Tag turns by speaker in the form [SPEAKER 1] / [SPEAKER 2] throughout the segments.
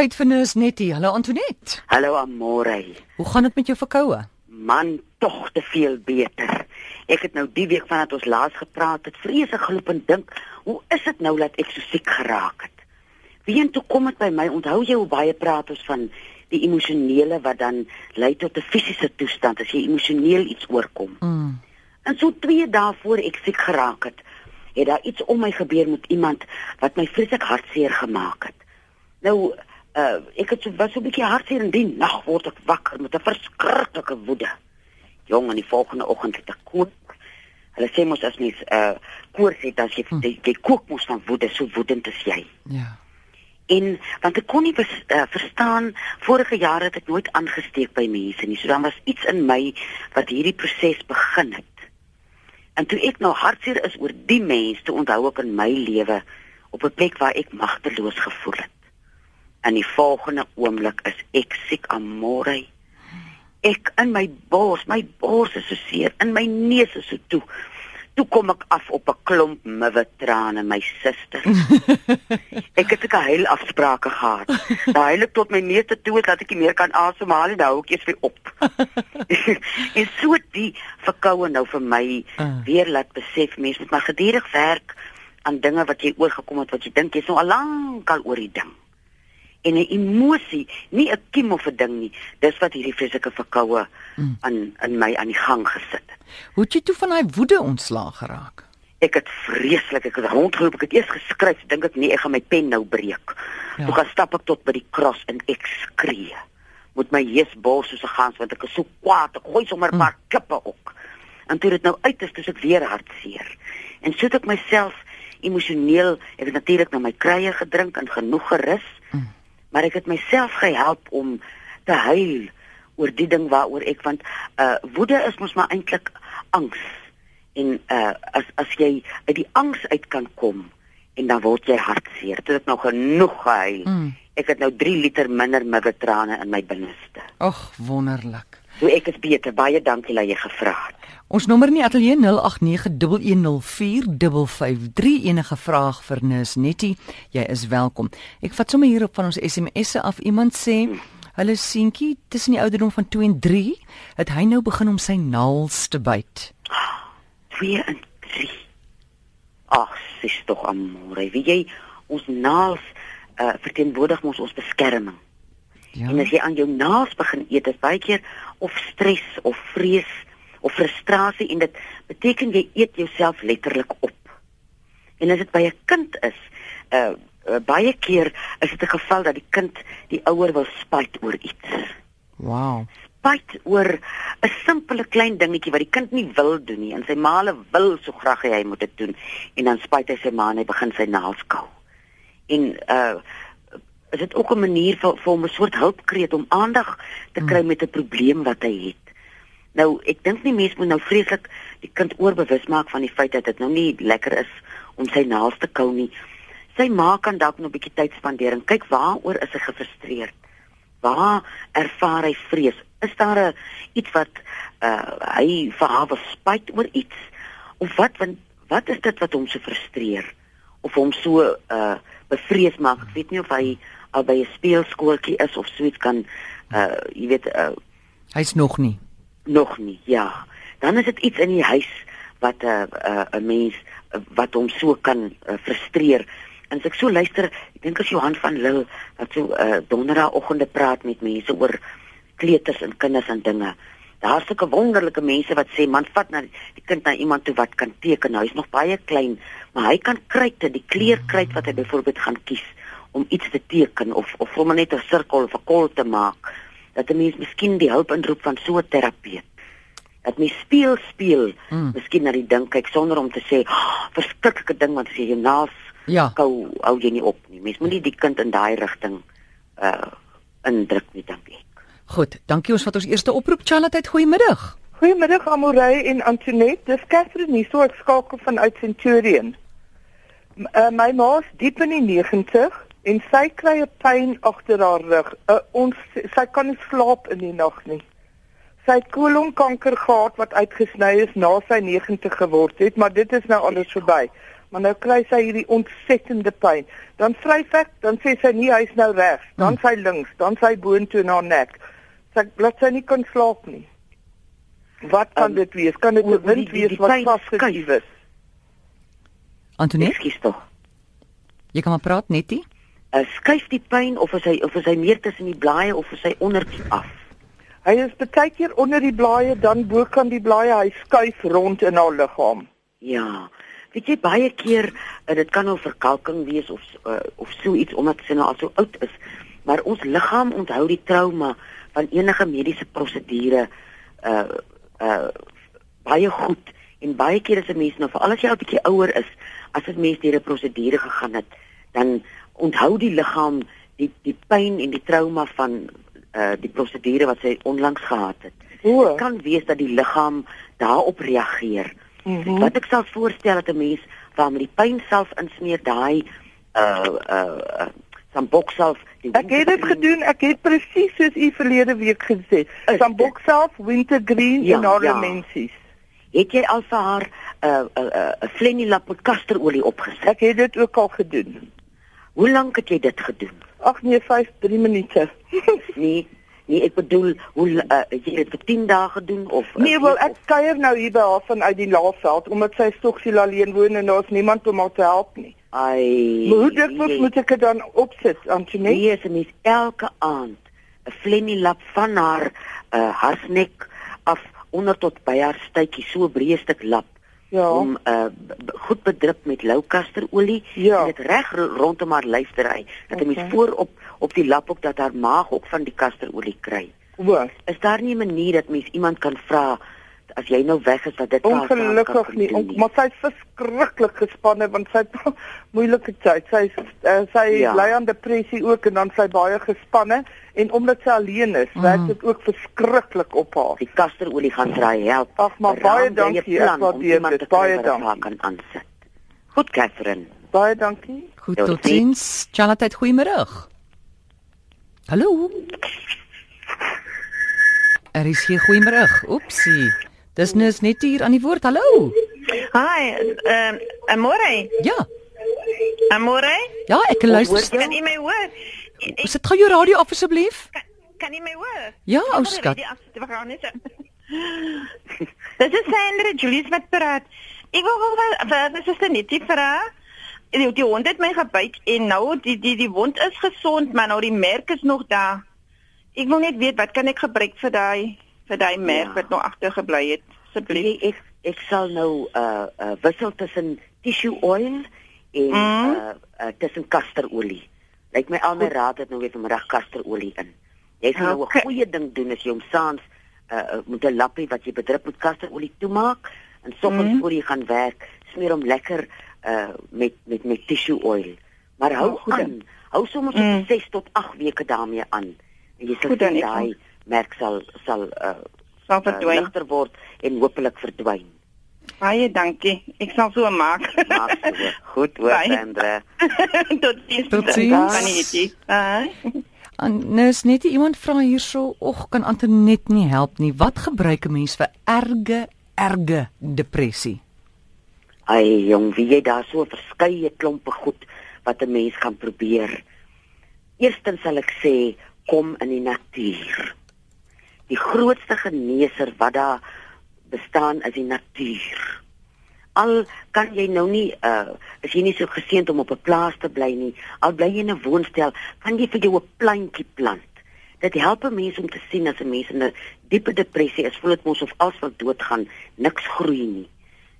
[SPEAKER 1] tyd vir Nurse Nettie. Hallo Antoinette.
[SPEAKER 2] Hallo Amore.
[SPEAKER 1] Hoe gaan dit met jou verkoue?
[SPEAKER 2] Man, tog te veel beter. Ek het nou die week vandat ons laas gepraat het, vreesig geloop en dink, hoe is dit nou dat ek so siek geraak het? Wie en toe kom dit by my? Onthou jy hoe baie praat ons van die emosionele wat dan lei tot 'n fisiese toestand as jy emosioneel iets oorkom.
[SPEAKER 1] Mm.
[SPEAKER 2] En so 2 dae voor ek siek geraak het, het daar iets om my gebeur met iemand wat my vreeslik hartseer gemaak het. Nou, uh, ek het so was so 'n bietjie hartseer en die nag word ek wakker met 'n verskriklike woede. Jong, en die volgende oggend het ek kook. Hulle sê mos as mens uh koors het as jy hm. jy kook mos van woede, so woedend is jy.
[SPEAKER 1] Ja.
[SPEAKER 2] En want ek kon nie bes, uh, verstaan vorige jare het ek nooit aangesteek by mense nie. So dan was iets in my wat hierdie proses begin het. En toe ek nou hartseer is oor die mens, toe onthou ek in my lewe op 'n plek waar ek magteloos gevoel het. In die volgende oomblik is ek siek aan môre. Ek in my bors, my bors is so seer, in my neus is so toe. Toe kom ek af op 'n klomp miwe trane, my suster. ek het 'n hele afsprake gehad. Daai hele tot my neus toe dat ek nie meer kan asemhaal nie, nou ek eers weer op. en so die verkoue nou vir my uh. weer laat besef mens moet maar gedurig werk aan dinge wat jy oorgekom het wat jy dink jy's nou al lank al oor die ding en 'n emosie, nie 'n kiem of 'n ding nie. Dis wat hierdie fisieke verkoue mm. aan in my aan die gang gesit het.
[SPEAKER 1] Hoe het jy toe van daai woede ontslaag geraak?
[SPEAKER 2] Ek het vreeslik, ek het rondgeloop, ek het eers geskryf, dink ek nee, ek gaan my pen nou breek. Ja. Toe gaan stap ek tot by die kros en ek skree. Moet my hees bos soos 'n gans want ek is so kwaad, ek gooi sommer 'n mm. paar klippe ook. En toe dit nou uit is, dis ek weer hartseer. En so het ek myself emosioneel, ek het natuurlik nou my krye gedrink en genoeg gerus. Mm maar ek het myself gehelp om te huil oor die ding waaroor ek want uh woede is mos maar eintlik angs. En uh as as jy uit die angs uit kan kom en dan word jy hartseer. Dit het nou genoeg gehuil. Mm. ek het nou 3 liter minder middeltrane in my binneste.
[SPEAKER 1] Ag wonderlik
[SPEAKER 2] so ek is beter baie dankie dat jy gevra het
[SPEAKER 1] Ons nommer nie ateljee 0891104553 enige vraag vir Nus Nettie. Jy is welkom. Ek vat sommer hier op van ons SMS'e af. Iemand sê, "Hallo seentjie, tussen die ouderdom van 2 en 3 het hy nou begin om sy naels te byt."
[SPEAKER 2] 2 en 3. Ag, sis tog amore. Wie jy ons naels uh, verteenwoordig ons ons beskerming. Ja. En as jy aan jou naels begin eet, is baie keer of stres of vrees of frustrasie en dit beteken jy eet jouself letterlik op. En as dit by 'n kind is, uh, uh baie keer is dit 'n geval dat die kind die ouer wil spyt oor iets.
[SPEAKER 1] Wow.
[SPEAKER 2] Spyt oor 'n simpele klein dingetjie wat die kind nie wil doen nie en sy maale wil so graag hê hy moet dit doen en dan spyt hy sy ma en hy begin sy naels kou. En uh is dit ook 'n manier vir vir hom 'n soort hulpkreet om aandag te kry mm. met 'n probleem wat hy het. Nou, ek dink nie mense moet nou vreeslik die kind oorbewus maak van die feit dat dit nou nie lekker is om sy naels te kou nie. Sy ma kan dalk nog 'n bietjie tyd spandeer en kyk waaroor is hy gefrustreerd. Waar ervaar hy vrees? Is daar 'n iets wat uh hy vir haar spyt oor iets? Of wat want wat is dit wat hom so frustreer? Of hom so uh bevrees maak? Ek weet nie of hy al by 'n speelskooltjie is of so iets kan uh jy weet uh
[SPEAKER 1] hy's nog nie
[SPEAKER 2] nog nie. Ja. Dan is dit iets in die huis wat 'n uh, 'n uh, 'n mens uh, wat hom so kan uh, frustreer. En as ek so luister, ek dink as Johan van Lille wat so uh, donderdagoggende praat met mense oor kleuters en kinders en dinge. Daar's sulke wonderlike mense wat sê man vat na die kind na iemand toe wat kan teken. Hy's nog baie klein, maar hy kan kruite, die kleurkruit wat hy byvoorbeeld gaan kies om iets te teken of of om net 'n sirkel of 'n kol te maak dat 'n mens miskien die hulp inroep van so 'n terapeut. Dat mens speel speel, mm. miskien na die ding kyk sonder om te sê, oh, "Verskriklike ding wat jy naas
[SPEAKER 1] ja.
[SPEAKER 2] kou hou jy nie op nie." Mens moet nie die kind in daai rigting uh indruk nie, dink ek.
[SPEAKER 1] Goed, dankie ons vat ons eerste oproep Charlotte, goeiemiddag.
[SPEAKER 3] Goeiemiddag Amorey en Antoinette, dis Catherine hier, so ek skakel vanuit Centurion. M uh, my ma's diep in die 90 en sy kry 'n pyn agter haar rug. Uh, ons sy kan nie slaap in die nag nie. Sy het kolonkanker gehad wat uitgesny is na sy 90 geword het, maar dit is nou alles verby. maar nou kry sy hierdie ontsettende pyn. Dan vryf ek, dan sê sy nie hy's nou reg, dan
[SPEAKER 1] Hmm.
[SPEAKER 3] sy links, dan sy boontoe na haar nek. Sy laat sy nie kan slaap nie. Wat kan
[SPEAKER 2] Um,
[SPEAKER 3] dit wees? Kan dit 'n wind
[SPEAKER 2] die- die-
[SPEAKER 3] wees
[SPEAKER 2] die
[SPEAKER 3] wat
[SPEAKER 2] pyn
[SPEAKER 3] vasgeskryf is?
[SPEAKER 1] Antoinette,
[SPEAKER 2] Ekskuus tog.
[SPEAKER 1] jy kan maar praat netie.
[SPEAKER 2] Uh, skuif die pyn of is hy of is hy meer tussen die blaaie of is hy onder af?
[SPEAKER 3] Hy is baie keer onder die blaaie, dan bokant die blaaie, hy skuif rond in haar liggaam.
[SPEAKER 2] Ja. Weet jy baie keer uh, dit kan nou verkalking wees of uh, of so iets omdat sy nou al so oud is, maar ons liggaam onthou die trauma van enige mediese prosedure uh uh baie goed en baie keer as 'n mens nou veral as jy al 'n bietjie ouer is, as 'n mens deur 'n prosedure gegaan het, dan onthou die liggaam die die pyn en die trauma van uh die prosedure wat sy onlangs gehad het.
[SPEAKER 3] O.
[SPEAKER 2] Dit kan wees dat die liggaam daarop reageer.
[SPEAKER 3] Mhm.
[SPEAKER 2] Wat ek sal voorstel dat 'n mens waar met die pyn self insmeer daai uh uh, uh sambok self
[SPEAKER 3] Ek het dit gedoen. Ek het presies soos u verlede week gesê. Sambok self, wintergreen
[SPEAKER 2] Ja,
[SPEAKER 3] en haar
[SPEAKER 2] ja. Het jy al vir haar 'n uh, 'n uh, 'n uh, flenilap met kasterolie opgesit?
[SPEAKER 3] Ek het dit ook al gedoen.
[SPEAKER 2] Hoe lank het jy dit gedoen?
[SPEAKER 3] Ag nee, 5 3 minute.
[SPEAKER 2] Nee, nee, ek bedoel hoe uh, het jy dit vir 10 dae gedoen of uh,
[SPEAKER 3] Nee, wel
[SPEAKER 2] week
[SPEAKER 3] ek kuier nou hier by haar vanuit die Laagveld omdat sy stoksiel alleen woon en daar's niemand om haar te help nie.
[SPEAKER 2] Ai.
[SPEAKER 3] Maar hoe dikwels
[SPEAKER 2] nee.
[SPEAKER 3] moet ek dit dan opsit, Antoinette?
[SPEAKER 2] Nee, as 'n mens elke aand 'n flenilap van haar uh harsnek af onder tot by haar stytjie so breë stuk lap
[SPEAKER 3] Ja.
[SPEAKER 2] om uh goed bedrup met lou kasterolie
[SPEAKER 3] Ja.
[SPEAKER 2] en dit reg ro- rondom haar lyf te ry dat 'n
[SPEAKER 3] Okay.
[SPEAKER 2] mens voor op op die lap ook dat haar maag ook van die kasterolie kry.
[SPEAKER 3] O,
[SPEAKER 2] Is daar nie 'n manier dat mens iemand kan vra as jy nou weg is dat dit kan
[SPEAKER 3] ongelukkig nie. On, maar sy's verskriklik gespanne want sy het moeilike tyd. Sy uh, sy
[SPEAKER 2] Ja.
[SPEAKER 3] ly aan depressie ook en dan sy baie gespanne en omdat sy alleen is,
[SPEAKER 1] Mm.
[SPEAKER 3] werk dit ook verskriklik op haar.
[SPEAKER 2] Die kasterolie gaan haar help.
[SPEAKER 3] Ag, maar baie dankie, ek waardeer dit. Baie
[SPEAKER 2] wat
[SPEAKER 3] dankie.
[SPEAKER 2] kan aansit. Goed, Catherine.
[SPEAKER 3] Baie dankie.
[SPEAKER 1] Goed,
[SPEAKER 2] Ja,
[SPEAKER 1] totsiens. Charlotte, goeiemôre. Hallo. Er is hier goeiemôre. Oepsie. Dis nes net hier aan die woord. Hallo.
[SPEAKER 4] Hi, ehm uh, amore.
[SPEAKER 1] Ja.
[SPEAKER 4] Amore?
[SPEAKER 1] Ja, ek
[SPEAKER 2] hoor
[SPEAKER 1] luister.
[SPEAKER 2] jy?
[SPEAKER 4] Kan jy my hoor? Ek,
[SPEAKER 1] Sit gou jou radio af asseblief.
[SPEAKER 4] kan, kan jy my hoor?
[SPEAKER 1] Ja, ou
[SPEAKER 4] hoor
[SPEAKER 1] skat.
[SPEAKER 4] Dis is Sandra Julius met praat. Ek wou wel wat dis is net die vra. Die, die hond het my gebyt en nou die die die wond is gesond, maar nou die merk is nog daar. Ek wil net weet wat kan ek gebruik vir daai vir daai merk
[SPEAKER 2] Ja.
[SPEAKER 4] wat nog agtergebly het. Asseblief.
[SPEAKER 2] Nee, ek ek sal nou uh uh wissel tussen tissue oil en
[SPEAKER 4] Mm.
[SPEAKER 2] uh, uh tussen kasterolie. Lyk my al my raad het nou weer vanmiddag kasterolie in. Jy sal nou 'n
[SPEAKER 4] Okay.
[SPEAKER 2] goeie ding doen as jy hom saans uh uh, met 'n lappie wat jy bedrup met kasterolie toemaak en soggens
[SPEAKER 4] Mm.
[SPEAKER 2] voor jy gaan werk, smeer hom lekker uh met met met tissue oil. Maar hou
[SPEAKER 4] Oh, goed
[SPEAKER 2] aan. Hou sommer so
[SPEAKER 4] Mm.
[SPEAKER 2] 6 tot 8 weke daarmee aan. En jy sal
[SPEAKER 4] Goed
[SPEAKER 2] sien daai merk sal sal uh
[SPEAKER 4] Sal
[SPEAKER 2] uh,
[SPEAKER 4] verdwyn.
[SPEAKER 2] ligter word en hopelik verdwyn.
[SPEAKER 4] Baie dankie. Ek sal so maak.
[SPEAKER 2] Maak so. Goed hoor. Sandra.
[SPEAKER 4] Tot ziens.
[SPEAKER 1] Tot.
[SPEAKER 4] Anetjie. Bye.
[SPEAKER 1] Nes net iemand vra hierso, "Og, kan Antoinette nie help nie. Wat gebruik 'n mens vir erge erge depressie?"
[SPEAKER 2] Ai jong, wie jy daar so verskeie klompe goed wat 'n mens kan probeer. Eerstens sal ek sê kom in die natuur. Die grootste geneeser wat daar bestaan is die natuur. Al kan jy nou nie uh as jy nie so geseënd om op 'n plaas te bly nie, al bly jy in 'n woonstel, kan jy vir jou 'n plantjie plant. Dit help 'n mens om te sien as 'n mens in 'n diepe depressie is, voel dit mos of alles wat doodgaan, niks groei nie.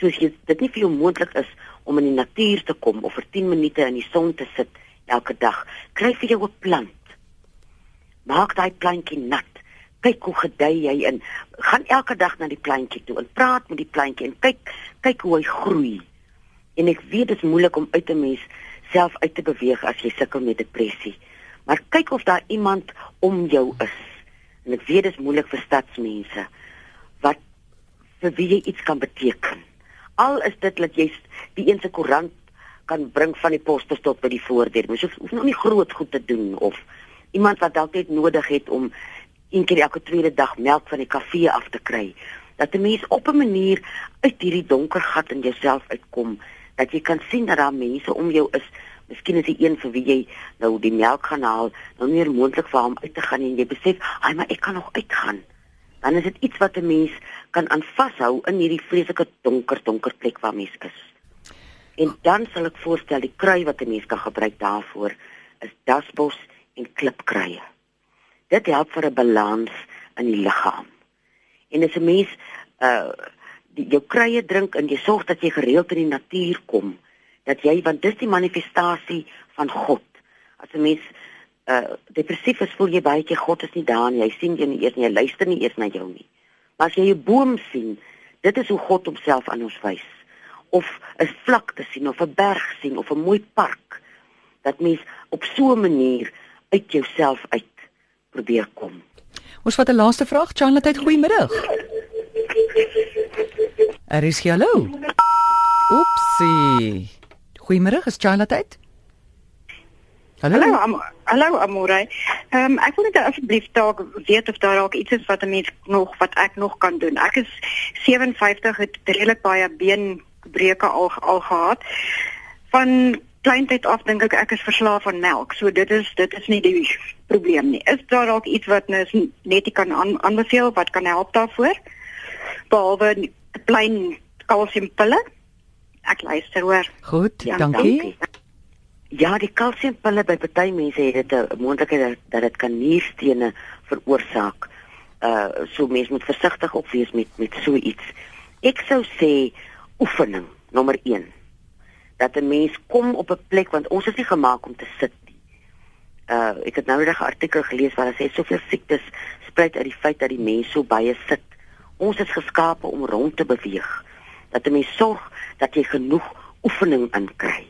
[SPEAKER 2] Soos jy dit nie vir jou moontlik is om in die natuur te kom of vir 10 minute in die son te sit elke dag, kry vir jou 'n plant. Maak daai plantjie nat. Kyk hoe gedei hy in. Gaan elke dag na die plantjie toe en praat met die plantjie en kyk kyk hoe hy groei. En ek weet dit is moeilik om uit 'n mens self uit te beweeg as jy sukkel met depressie. Maar kyk of daar iemand om jou is. En ek weet dit is moeilik vir stadsmense wat vir wie jy iets kan beteken. Al is dit dat jy die een se koerant kan bring van die poste tot by die voordeur. Mens hoef, hoef nou nie groot goed te doen of iemand wat dalk net nodig het om een keer elke tweede dag melk van die kafee af te kry. Dat 'n mens op 'n manier uit hierdie donker gat in jouself uitkom dat jy kan sien dat daar mense om jou is. Miskien is die een vir wie jy nou die melk gaan haal, nou meer moontlik vir hom uit te gaan en jy besef, "Ag, maar ek kan nog uitgaan." Dan is dit iets wat 'n mens kan aan vashou in hierdie vreeslike donker donker plek waar mens is. En dan sal ek voorstel die krui wat 'n mens kan gebruik daarvoor is dasbos en klipkruie. Dit help vir 'n balans in die liggaam. En as 'n mens uh die jou kruie drink en jy sorg dat jy gereeld in die natuur kom, dat jy want dis die manifestasie van God. As 'n mens uh depressief is, voel jy baie keer God is nie daar nie. Jy sien jy nie eers nie, jy luister nie eers na jou nie. Maar as jy 'n boom sien, dit is hoe God homself aan ons wys. Of 'n vlakte sien of 'n berg sien of 'n mooi park dat mens op so 'n manier uit jouself uit probeer kom.
[SPEAKER 1] Ons vat 'n laaste vraag. Charlotte, goeiemiddag. Er is hallo. Oepsie. Goeiemôre, is Charlotte?
[SPEAKER 5] Hallo. Hallo, am, hallo Amore. Ehm um, ek wil net asseblief dalk weet of daar dalk iets is wat 'n mens nog wat ek nog kan doen. Ek is 57 het redelik baie beenbreuke al al gehad. Van kleintyd af dink ek ek is verslaaf aan melk. So dit is dit is nie die probleem nie. Is daar dalk iets wat nou net kan aan, aanbeveel wat kan help daarvoor? Behalwe plain kalsiumpille. Ek luister hoor.
[SPEAKER 1] Goed, ja, dankie. dankie.
[SPEAKER 2] Ja, die kalsiumpille by party mense het dit 'n moontlikheid dat dit kan nierstene veroorsaak. Uh so mense moet versigtig op wees met met so iets. Ek sou sê oefening nommer 1. Dat 'n mens kom op 'n plek want ons is nie gemaak om te sit. Uh ek het nou net 'n artikel gelees waar hulle sê soveel siektes spruit uit die feit dat die mens so baie sit. Ons is geskape om rond te beweeg. Dat 'n mens sorg dat jy genoeg oefening inkry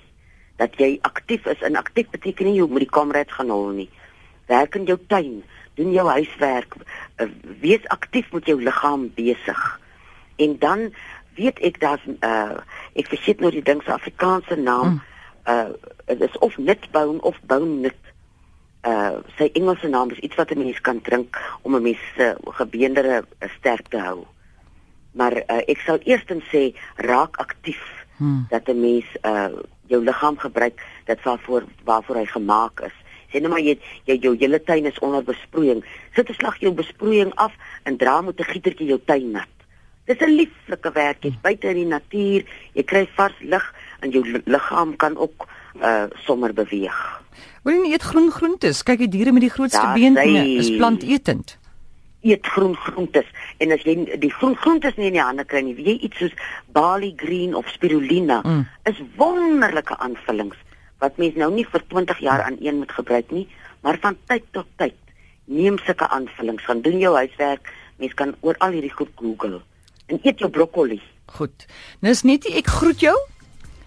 [SPEAKER 2] dat jy aktief is en aktief beteken nie jy moet die kamerad gaan hol nie. Werk in jou tuin, doen jou huiswerk, uh, wees aktief met jou liggaam besig. En dan weet ek dat uh ek vergeet nou die ding se Afrikaanse naam. Uh dit is of nutbou of bounut. Uh sy Engelse naam is iets wat 'n mens kan drink om 'n mens se uh, gebeendere uh, sterk te hou. Maar uh, ek sal eerstens sê raak aktief hmm. dat 'n mens uh jou liggaam gebruik dit waarvoor waarvoor hy gemaak is. Sê net maar jy jy jou hele tuin is onder besproeiing. Sit 'n slag jou besproeiing af en dra met 'n gietertjie jou tuin nat. Dis 'n lieflike werk, jy's buite in die natuur, jy kry vars lug en jou liggaam kan ook uh sommer beweeg.
[SPEAKER 1] Wil jy eet groen groentes? Kyk die diere met die grootste bene is plantetend
[SPEAKER 2] eet groen groentes en as jy die groen groentes nie in die hande kry nie, wie jy iets soos barley green of spirulina mm. is wonderlike aanvullings wat mens nou nie vir 20 jaar aan een moet gebruik nie, maar van tyd tot tyd neem sulke aanvullings, gaan doen jou huiswerk, mens kan oor al hierdie goed Google en eet jou broccoli.
[SPEAKER 1] Goed. Dis net ek groet jou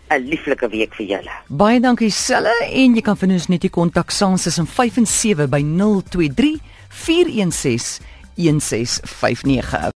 [SPEAKER 2] 'n lieflike week vir julle.
[SPEAKER 1] Baie dankie Selle en jy kan vir ons net die kontak saans is in 5 en 7 by 023 416 1659